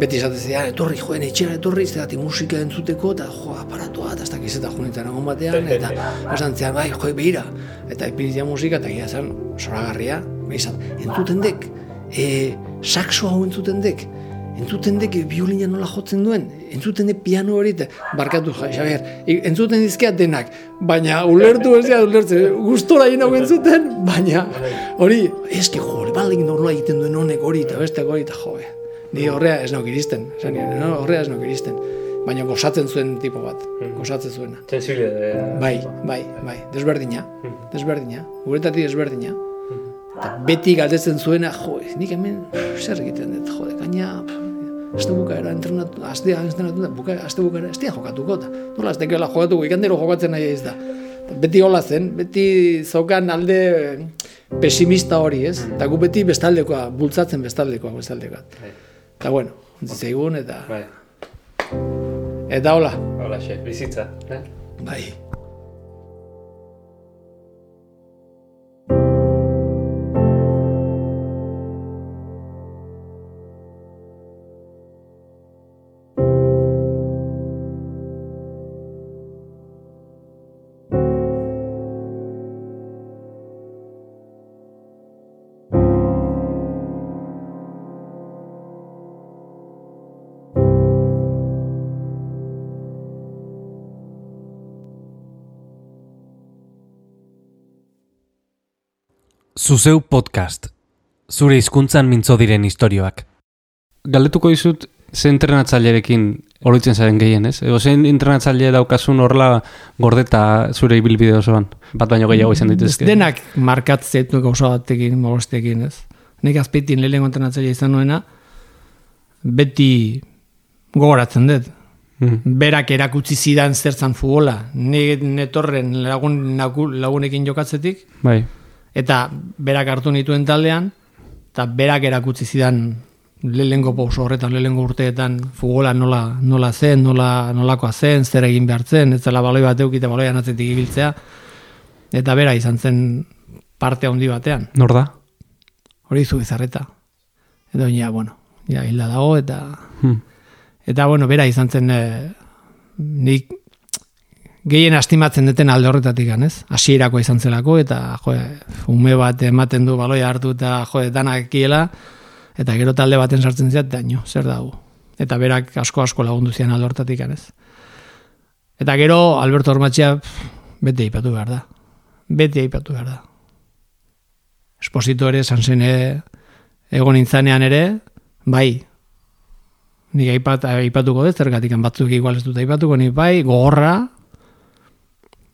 beti esaten zidan, etorri joen etxera etorri, zergatik musika entzuteko, eta jo, aparatua, eta ez dakiz eta junetan egon batean, eta esan zian, bai, jo, behira, eta ipinitzia musika, eta gira zen, zoragarria, behizat, entzuten dek, e, saxo hau entzuten dek, entzuten dek biolina nola jotzen duen, entzuten dek piano hori, eta barkatu, ja, Xabier, i- entzuten dizkea denak, baina ulertu ez dira ulertzen, gustora hau entzuten, baina hori, eski jo, hori baldin nola egiten duen honek hori, eta besteak hori, eta jo, ni horrea ez nauk iristen, esan no, horrea ez nauk iristen, baina gozatzen zuen tipo bat, gozatzen zuena. Sensibilidadea. Bai, bai, bai, desberdina, desberdina, guretatik desberdina. Eta beti galdetzen zuena, jo, nik hemen zer egiten dut, jode, gaina, azte bukaera entrenatu, aztea entrenatu da, buka, azte bukaera, aztea jokatuko, eta nola aztekela jokatuko, ikandero jokatzen nahi ez da. Beti hola zen, beti zaukan alde pesimista hori, ez? Eta gu beti bestaldekoa, bultzatzen bestaldekoa, bestaldekoa. Eta bueno, ontzi zaigun, eta, Bai. eta hola, Hola, xe, bizitza. Eh? bai. Zuzeu podcast. Zure hizkuntzan mintzo diren istorioak. Galdetuko dizut, ze entrenatzailerekin oroitzen zaren gehien, ez? Edo zein entrenatzaile daukasun horrela gordeta zure ibilbide osoan? Bat baino gehiago izan dituzke. Denak markatzen du gauza batekin, mogostekin, ez? Nik azpitin lehenengo entrenatzailea izan nuena, beti gogoratzen dut. Mhm. Berak erakutsi zidan zertzan futbola. Ni netorren lagun, lagu- lagunekin jokatzetik, Bai. Eta berak hartu nituen taldean, eta berak erakutsi zidan lehengo pauso horretan, lehengo urteetan futbola nola, nola zen, nola, nolakoa zen, zer egin behar zen, ez zela baloi bat eukite baloian atzetik ibiltzea, eta bera izan zen parte handi batean, Nor da? hori zu izarreta. Edo ja, bueno, ja hilda dago, eta Hmm. Eta, bueno, bera izan zen, eh, nik gehien estimatzen duten alde horretatik ez? Hasierako izan zelako eta jo, ume bat ematen du baloia hartu eta jo, danak kiela eta gero talde baten sartzen ziat, daño, zer dago. Eta berak asko asko lagundu zian alde horretatik ez? Eta gero Alberto Ormatxea bete ipatu behar da. Bete ipatu behar da. Espositore, sanzene, egon nintzanean ere, bai, nik aipat, aipatuko dut, zergatik batzuk igual ez dut aipatuko, nik bai, gogorra,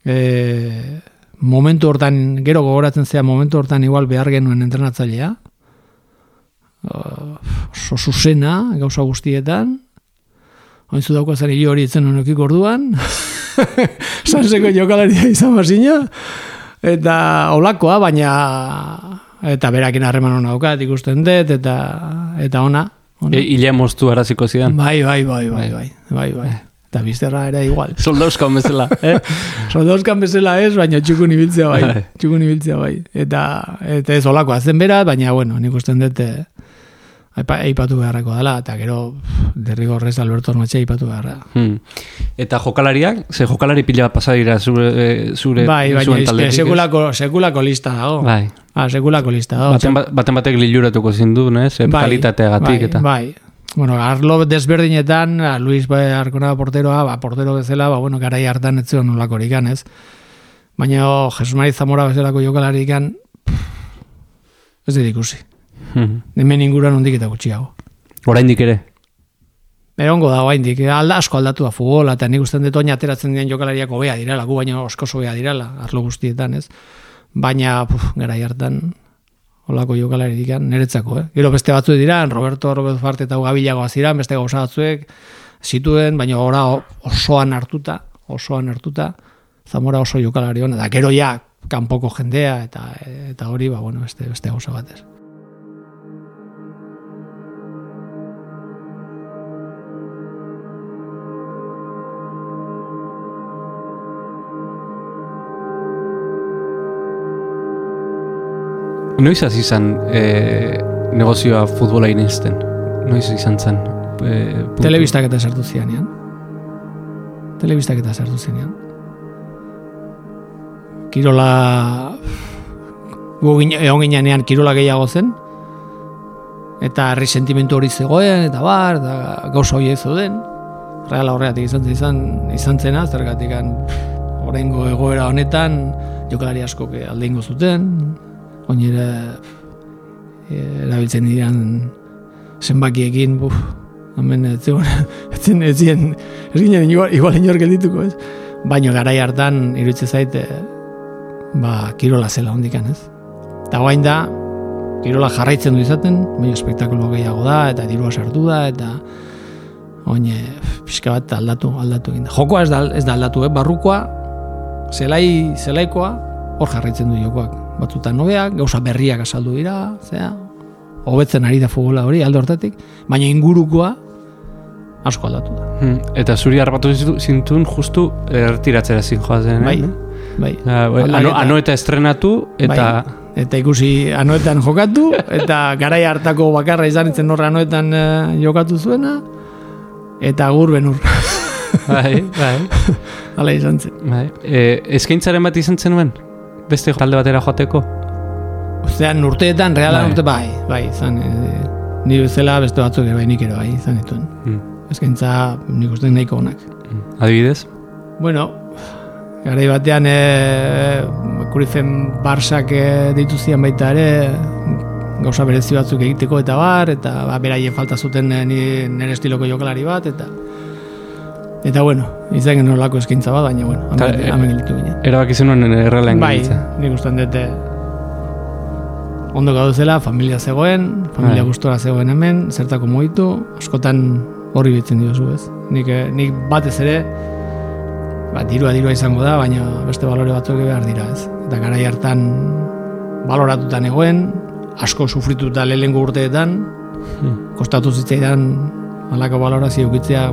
e, momentu hortan, gero gogoratzen zea, momentu hortan igual behar genuen entrenatzailea, oso zuzena, gauza guztietan, ointzu dauko zen hili hori itzen honokik orduan, (laughs) sanseko jokalaria izan bazina, eta olakoa, baina eta berakin harreman hona daukat ikusten dut, eta, eta ona. ona. E, Ile moztu araziko zidan. Bai, bai, bai, bai, bai, bai, bai. Eta bizterra era igual. (laughs) Soldauzkan bezala, eh? (laughs) Soldauzkan bezala ez, baina txukun ibiltzea bai. txukun ibiltzea bai. Eta, eta ez olakoa zen bera, baina, bueno, nik usten dut, eh, aipatu beharrako dela, eta gero derrigorrez Alberto Ormatxe aipatu beharra. Hmm. Eta jokalariak, ze jokalari pila pasa dira zure, eh, zure bai, baina izke, sekulako, sekulako lista dago. Bai. Ah, sekulako lista dago. Baten, baten batek liluratuko zindu, ne? Ze bai, kalitateagatik bai, eta. Bai, Bueno, arlo desberdinetan, Luis bai, Arkona porteroa, ba, portero bezala, ba, bueno, garai hartan ez zuen nolakorik ez? Baina, oh, Jesus Mari Zamora bezalako jokalarikan, ez dut ikusi. Hmm. Hemen inguruan hondik eta gutxiago. Oraindik ere? Erongo da, oraindik alda asko aldatu da futbola, eta nik usten dut oina ateratzen dian jokalariak hobea direla, gu baina osko hobea direla, arlo guztietan, ez? Baina, puf, garai hartan, olako jokalari dikan, niretzako, eh? Gero beste batzu dira, Roberto Roberto Farte eta Gabilagoa ziren, beste gauza batzuek, zituen, baina ora osoan hartuta, osoan hartuta, Zamora oso jokalari hona, da gero ja, kanpoko jendea, eta eta hori, ba, bueno, beste, beste gauza batez. Noiz hasi izan e, negozioa futbola inizten? Noiz izan zen? E, Telebistak eta sartu zianean. Telebistak eta sartu zianean. Kirola... Gu egon ginean kirola gehiago zen. Eta herri sentimentu hori zegoen, eta bar, eta gauza hori zeuden. Reala horregatik izan, izan, izan zena, zergatik horrengo egoera honetan, jokalari asko alde ingo zuten, oinera erabiltzen diran zenbakiekin, buf, hemen ez zegoen, (laughs) ez zen, ez zien, ez ginen igual, igual inor geldituko, ez? Baina garai hartan, iruditzen zaite, ba, kirola zela hondikan, ez? Eta guain da, kirola jarraitzen du izaten, baina espektakulo gehiago da, eta dirua sartu da, eta oine, pixka bat aldatu, aldatu egin da. Jokoa ez da, ez da aldatu, eh? barrukoa, zelai, zelaikoa, hor jarraitzen du jokoak batzutan nobeak, gauza berriak azaldu dira, zea, hobetzen ari da futbola hori, aldo hortatik, baina ingurukoa asko aldatu da. Hmm. Eta zuri harrapatu zintun justu ertiratzera zin joazen, bai, bai. Uh, bai. Ano, ano, eta estrenatu, eta... Bai. Eta ikusi anoetan jokatu, (laughs) eta garai hartako bakarra izan itzen horre anoetan uh, jokatu zuena, eta gur benur. bai, bai. (laughs) Hala izan zen. Bai. E, eskaintzaren bat izan zenuen? Beste talde batera joateko? Ozean, urteetan, reala bai. urte, bai, bai, izan, e, ni bezala beste batzuk bai, nik ere, bai, izan dituen. Mm. Ezkentza, nik uste nahiko honak. Mm. Adibidez? Bueno, gara batean, e, kurizen barsak e, dituzian baita ere, gauza berezi batzuk egiteko eta bar, eta ba, beraien falta zuten e, nire estiloko jokalari bat, eta Eta bueno, izan genuen lako eskintza bat, baina bueno, hamen gilitu ginen. Erabak izan nuen errela Bai, nik ustean dute ondo gaudu zela, familia zegoen, familia bai. gustora zegoen hemen, zertako moitu, askotan horri bitzen diozu ez. Nik, eh, nik batez ere, ba, dirua dirua izango da, baina beste balore batzuk behar dira ez. Eta gara hartan baloratutan egoen, asko sufrituta lehenko urteetan, hmm. kostatu zitzaidan alako balorazio ukitzea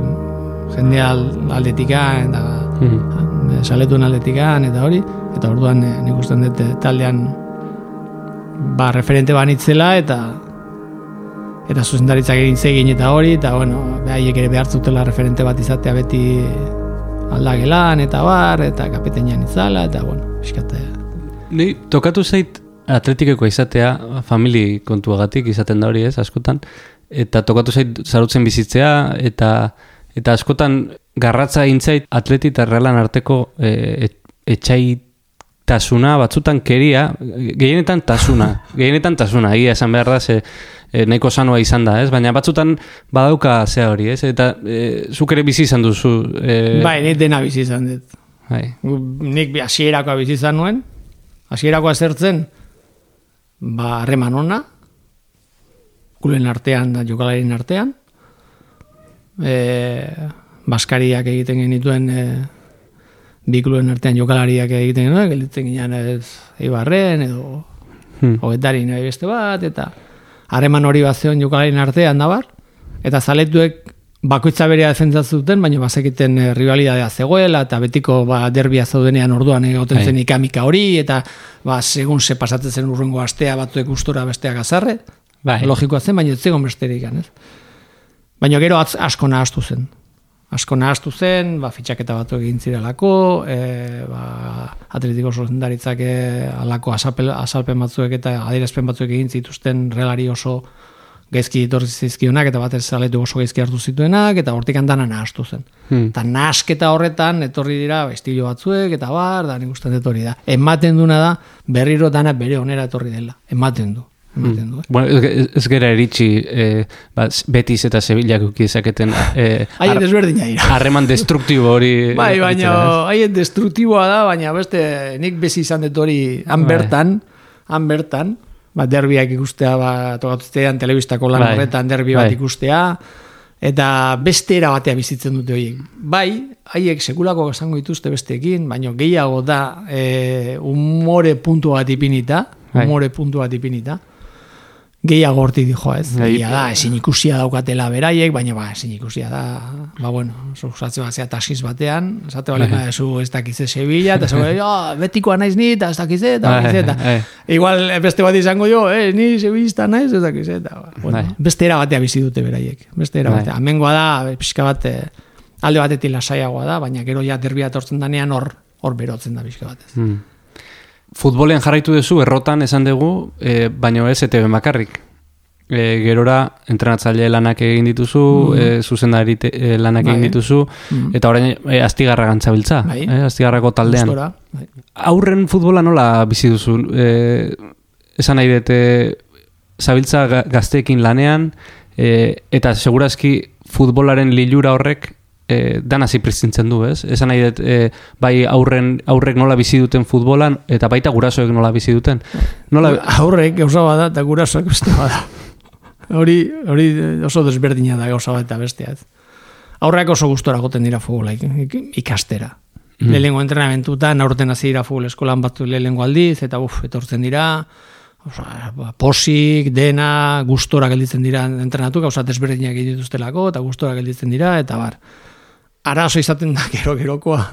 jendea aldetika eta mm. saletuen aldetikan eta hori eta orduan e, nik usten dut eh, taldean ba referente banitzela eta eta zuzendaritzak egin zegin eta hori eta bueno, behaiek ere behar zutela referente bat izatea beti aldagelan eta bar, eta kapitenian itzala, eta bueno, eskate. Ni tokatu zait atletikeko izatea, famili kontuagatik izaten da hori ez, askotan, eta tokatu zait zarutzen bizitzea, eta eta askotan garratza intzait atleti eta realan arteko e, etxaitasuna, batzutan keria, gehienetan tasuna, (laughs) gehienetan tasuna, egia esan behar da, ze, e, nahiko sanoa izan da, ez? Baina batzutan badauka zea hori, ez? Eta e, zuk ere bizi izan duzu. E... Bai, nik dena bizi izan dut. Bai. Nik hasierakoa bizi izan nuen, hasierakoa zertzen, ba, harreman ona, kulen artean, da jokalarin artean, e, baskariak egiten genituen e, bi kluben artean jokalariak egiten genituen, gelditzen ginean ez eibarren edo hmm. hogetari nahi beste bat, eta harreman hori bat zeon jokalarien artean da eta zaletuek bakoitza berea defentzatzen baina bazekiten e, rivalidadea zegoela, eta betiko ba, derbia zaudenean orduan egoten zen bai. ikamika hori, eta ba, segun se pasatzen zen urrengo astea batuek gustora besteak azarre, bai. logikoa zen, baina ez zegoen besterik, ez? Baina gero asko nahaztu zen. Asko nahaztu zen, ba, fitxaketa batu egin zirelako, e, ba, atletiko zuzendaritzak e, alako azalpen batzuek eta adierazpen batzuek egin zituzten relari oso gaizki etorri zizkionak eta batez zaletu oso gaizki hartu zituenak eta hortik handana nahastu zen. Hmm. Eta nahasketa horretan etorri dira estilo batzuek eta bar, da nik uste etorri da. Ematen duna da berriro dana bere onera etorri dela. Ematen du. Mm. Du, bueno, ez, ez gera eritxi eh, ba, Betis eta Sevillak ukizaketen eh, (laughs) haien desberdina harreman destruktibo hori (laughs) bai, baina haien destruktiboa da baina beste nik bezi izan dut hori han bai. bertan han bertan ba, derbiak ikustea ba, tokatutean telebistako lan bai. horretan derbi bat bai. ikustea eta beste era batea bizitzen dute horiek bai, haiek sekulako esango dituzte besteekin baina gehiago da e, umore puntu bat ipinita umore puntu bat ipinita gehiago hortik dijo, ez? Egia da, ezin ikusia daukatela beraiek, baina ba, ezin ikusia da, ba, bueno, zuzatze bat zea taxiz batean, esate bali bai. zu ez dakize Sevilla, eta zeu, oh, betikoa naiz ni, eta ez dakize, eta dakize, eta bai. igual beste bat izango jo, eh, ni Sevillista naiz, ez dakize, eta, ba, bueno, bai. beste era batea bizi dute beraiek, beste era batea. Amengoa da, pixka bat, eh, alde batetik lasaiagoa da, baina gero ja derbia tortzen danean hor, hor berotzen da pixka bat. Hmm futbolen jarraitu duzu errotan esan dugu, e, baina ez ETV makarrik. E, gerora entrenatzaile lanak egin dituzu, mm. e, zuzendari e, lanak egin bai. dituzu, mm. eta orain e, astigarra gantzabiltza, bai. e, astigarrako taldean. Bai. Aurren futbola nola bizi duzu? E, esan nahi dute, zabiltza gazteekin lanean, e, eta segurazki futbolaren lilura horrek e, dana zipristintzen du, ez? Esan nahi dut, e, bai aurren, aurrek nola bizi duten futbolan, eta baita gurasoek nola bizi duten. Nola... Aurrek gauza bada, eta gurasoek beste bada. hori, hori oso desberdina da gauza bat eta bestea? Aurreak oso gustora goten dira futbola ikastera. Mm. Lehengo entrenamentutan, aurten hasi dira futbol eskolan bat lehengo aldiz, eta uf, etortzen dira, ba, posik, dena, gustora gelditzen dira entrenatu, gauza desberdinak dituztelako, eta gustora gelditzen dira, eta bar arazo izaten da (laughs) gero gerokoa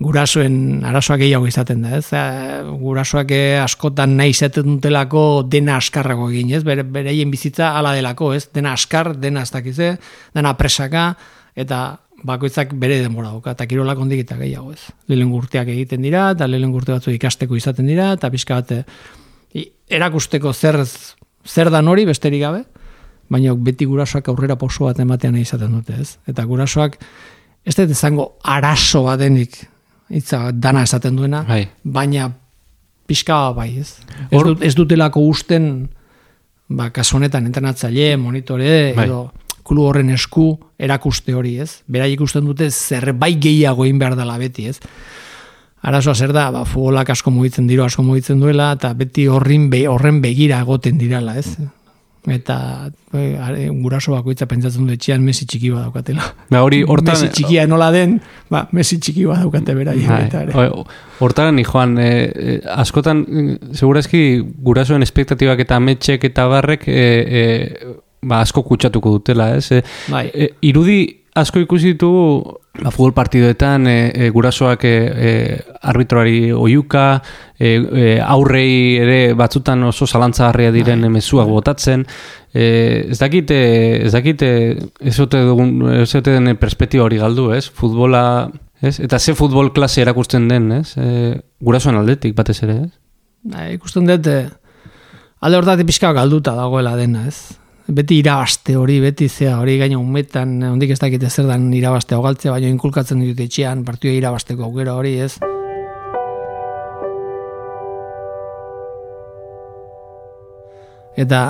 gurasoen arazoak gehiago izaten da, ez? Gurasoak eh, askotan nahi izaten dutelako dena askarrago egin, ez? Bere, bereien bizitza hala delako, ez? Dena askar, dena ez dakize, dena presaka, eta bakoitzak bere denbora dauka, eta kirolak ondik eta gehiago, ez? Lehen urteak egiten dira, eta lehen urte batzu ikasteko izaten dira, eta pixka bat, eh, erakusteko zer, zer dan hori besterik gabe, baina beti gurasoak aurrera poso bat ematean izaten dute, ez? Eta gurasoak ez dut izango arazo badenik itza dana esaten duena, bai. baina pixka bai, ez? Ez, dut, ez dutelako usten ba, kasonetan entrenatzaile, monitore, bai. edo kulu horren esku erakuste hori, ez? Berai ikusten dute zerbait gehiago egin behar dela beti, ez? Arazoa zer da, ba, futbolak asko mugitzen dira, asko mugitzen duela, eta beti horren, be, horren begira egoten dirala, ez? Eta e, guraso bakoitza pentsatzen du etxean Messi txiki bat daukatela. Ba, hori (laughs) hortan Messi txikia nola den, ba Messi txiki bat daukate beraien bai, eta ere. Hortan ni Juan, e, askotan segurazki gurasoen espektatibak eta ametxek eta barrek e, e, ba, asko kutsatuko dutela, ez? E, bai. E, irudi asko ikusi ditu ba, futbol partidoetan e, e, gurasoak e, e, arbitroari oiuka, e, e, aurrei ere batzutan oso zalantzagarria diren bai. mezuak botatzen. E, ez dakite, ez dakite, ez ote, dugun, ez ote den perspektiba hori galdu, ez? Futbola Ez? Eta ze futbol klase erakusten den, ez? E, gurasoan aldetik batez ere, ez? Ba, ikusten dut, alde hortatik pixka galduta dagoela dena, ez? Beti irabaste hori, beti zea hori gaina umetan, ondik ez dakite zer dan irabaste galtzea, baina inkulkatzen dut etxean, partioa irabasteko aukera hori, ez? Eta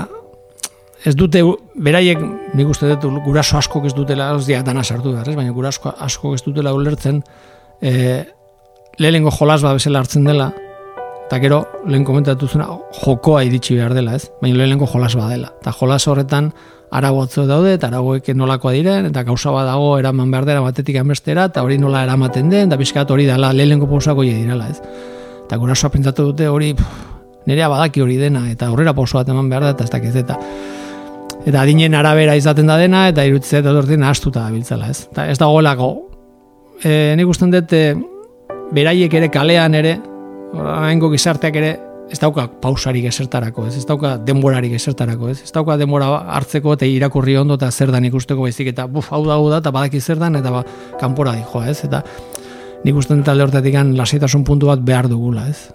ez dute, beraiek, nik uste dut, guraso asko ez dutela, ez dira dana sartu behar, ez? baina guraso asko ez dutela ulertzen, e, lehenengo jolas bat bezala hartzen dela, eta gero, lehen komentatu zuna, jokoa iritsi behar dela, ez? Baina lehenengo jolas bat dela. Eta jolas horretan, aragotzo daude, eta aragoek nolakoa diren, eta gauza bat dago eraman behar dela batetik amestera, eta hori nola eramaten den, eta bizkat hori dela lehenengo pausako direla, ez? Eta gurasoa pentsatu dute hori, nerea badaki hori dena, eta aurrera pauso bat eman behar da, eta ez dakiz eta eta adinen arabera izaten da dena, eta irutzea eta dortzen astuta biltzela, ez? Eta ez dagoelako, e, nik usten dut, e, beraiek ere kalean ere, haingo gizarteak ere, ez dauka pausarik esertarako, ez, ez dauka denborarik esertarako, ez, ez dauka denbora hartzeko eta irakurri ondo eta zer dan ikusteko baizik, eta buf, hau da, hau da, eta badaki zer dan, eta ba, kanpora di joa, ez, eta nik usten talde hortatik lasaitasun puntu bat behar dugula, ez.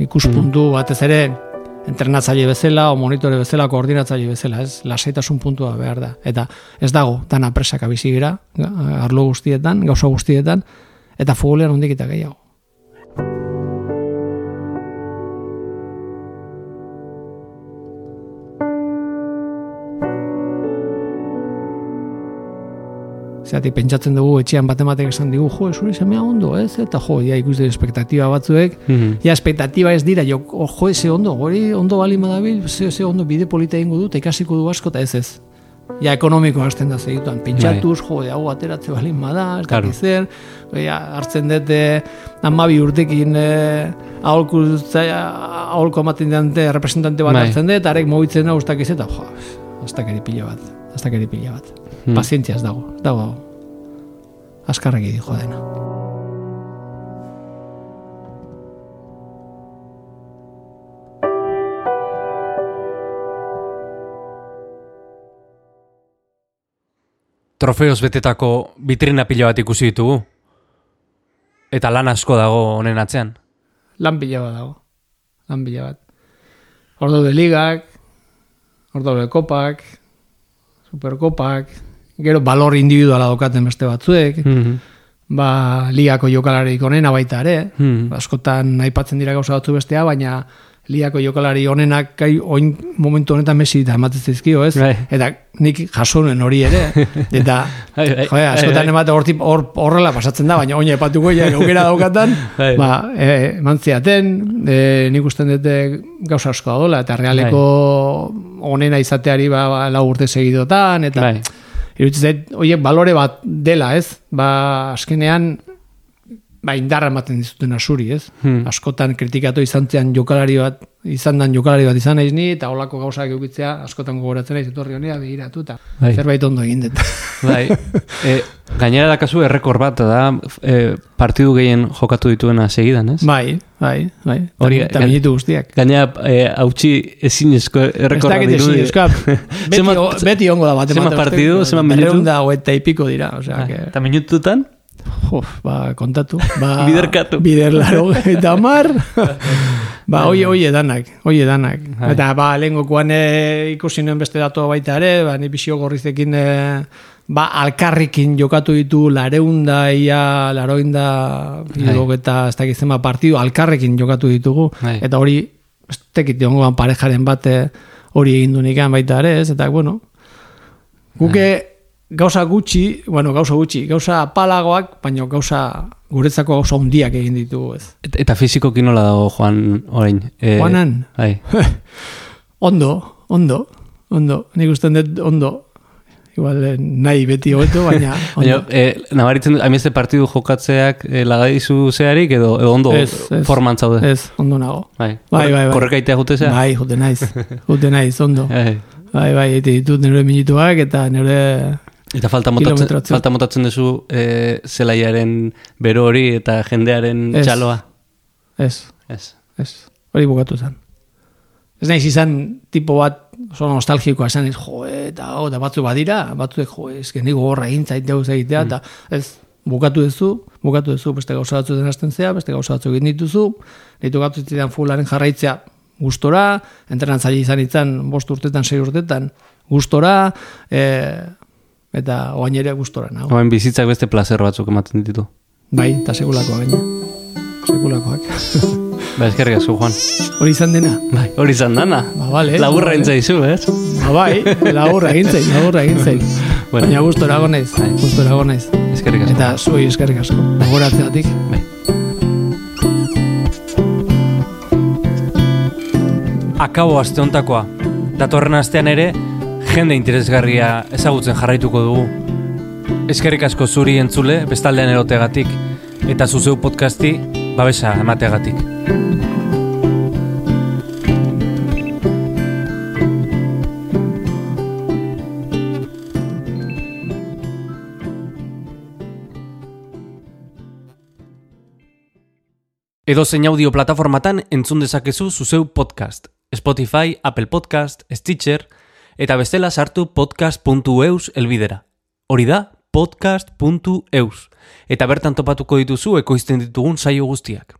ikuspuntu mm. batez ere entrenatzaile bezala o monitore bezala koordinatzaile bezala, ez? Lasaitasun puntua behar da. Eta ez dago dana presaka bizi arlo guztietan, gauza guztietan eta futbolean hondik eta gehiago. Zerati pentsatzen dugu etxean batematek esan digu, jo, zure semea ondo, ez? Eta jo, ja ikusten espektatiba batzuek, mm ja espektatiba ez dira, jo, jo, ze ondo, gori ondo bali madabil, ze, ze ondo bide polita ingo dut, ikasiko du asko, eta ez ez. Ja, ekonomiko hasten da segituan, pentsatuz, jo, hau ateratze balin bada, ez claro. zer, ja, hartzen dute, amabi urtekin, eh, aholku, aholko amaten dante, representante bat bai. hartzen dut, arek mobitzen da, ustak ez, eta jo, ez da pila bat, ez da pila bat hmm. pazientzia ez dago, dago askarrak dijo dena. Trofeos betetako bitrina pila bat ikusi ditugu. Eta lan asko dago honen atzean. Lan pila bat dago. Lan pila bat. Ordo de ligak, ordo de kopak, superkopak, gero balor individuala daukaten beste batzuek, mm ba, liako jokalari onena baita ere, mm askotan aipatzen dira gauza batzu bestea, baina liako jokalari onenak kai, oin momentu honetan mesi eta ematen zizkio, ez? Right. Eta nik jasonen hori ere, (laughs) eta bai, bai. joe, askotan emate hor, horrela pasatzen da, baina oina epatuko ja gaukera daukatan, (laughs) ba, e, mantziaten, e, nik usten dute gauza asko da eta realeko onena izateari ba, ba, lau urte segidotan, eta iruditzen zait, oiek balore bat dela, ez? Ba, askenean, ba, indarra ematen dizuten asuri, ez? Hmm. Askotan kritikatu izan zean jokalari bat, izan dan jokalari bat izan naiz ni, eta holako gauzak eukitzea, askotan gogoratzen naiz, etorri honera begiratu, eta bai. zerbait ondo egin dut. Bai. (laughs) E, gainera dakazu errekor bat, da, e, partidu gehien jokatu dituena segidan, ez? Bai, bai, bai. Hori, eta minitu guztiak. Gainera, e, hautsi ezin esko errekor bat dirudi. Ez (laughs) beti, beti ongo da bat. Zema partidu, zema minutu? Berreunda eta ipiko dira, osea. Ah, eta minututan? Uf, ba, kontatu. Ba, (laughs) Biderkatu. Bider laro (laughs) eta mar. ba, oi, oi edanak, oi edanak. Hai. Eta, ba, lehen gokuan e, ikusi nuen beste datu baita ere, ba, ni bisio gorrizekin, e, ba, alkarrikin jokatu ditu lareunda, ia, laroinda, eta ez dakit zema partidu, alkarrekin jokatu ditugu. Hai. Eta hori, ez tekit ongoan parejaren bate hori egin du baita ere, ez? Eta, bueno, guke, gauza gutxi, bueno, gauza gutxi, gauza apalagoak, baina gauza guretzako gauza hundiak egin ditugu, ez. Et, eta fiziko kinola dago, Juan, orain? E, Juanan? Bai. (laughs) ondo, ondo, ondo, nik usten dut ondo. Igual, eh, nahi beti hobeto, baina (laughs) ondo. Baina, eh, nabaritzen dut, hainbeste partidu jokatzeak eh, lagaizu zeharik, edo, edo ondo ez, ez, forman zaude? Ez, ondo nago. Bai, bai, bai. bai. Korrekaitea jute zea? Bai, jute naiz, (laughs) jute naiz, ondo. Bai, bai, bai, ditut nire minutuak, eta nire Eta falta motatzen, falta motatzen duzu e, zelaiaren bero hori eta jendearen es, txaloa? Ez. Ez. Ez. Hori bukatu zen. ez naiz izan tipo bat oso nostalgikoa esan ez, jo, eta, oh, eta batzu badira, batzuek, jo, ez gendigo horra egin zait deuz egitea, eta ez, bukatu duzu, bukatu duzu, beste gauza batzu den hasten zea, beste gauza batzu egin dituzu, ditu gatu zidan fularen jarraitzea gustora, entrenatzaile izan izan bost urtetan, sei urtetan, gustora, e, eta oain ere gustora, nago. Oain bizitzak beste placer batzuk ematen ditu. Bai, eta sekulakoa gaina. Sekulakoak. (laughs) Ba, eskerrik asko, Juan. Hori izan dena. Bai, hori izan dana. Ba, vale. Laburra Ba, entzaizu, ez? Ba, bai, laburra egin zain, laburra egin zain. (laughs) Bueno. Baina gustora gonez, Bai. gustora gonez. Eskerrik asko. Eta zuei eskerrik asko. Laboratzeatik. Bai. Akabo aste hontakoa. Datorren astean ere, jende interesgarria ezagutzen jarraituko dugu. Eskerrik asko zuri entzule, bestaldean erotegatik, eta zuzeu podcasti babesa emategatik. Edo zein audio plataformatan entzun dezakezu zuzeu podcast. Spotify, Apple Podcast, Stitcher, eta bestela sartu podcast.eus elbidera. Hori da, podcast.eus. Eta bertan topatuko dituzu ekoizten ditugun saio guztiak.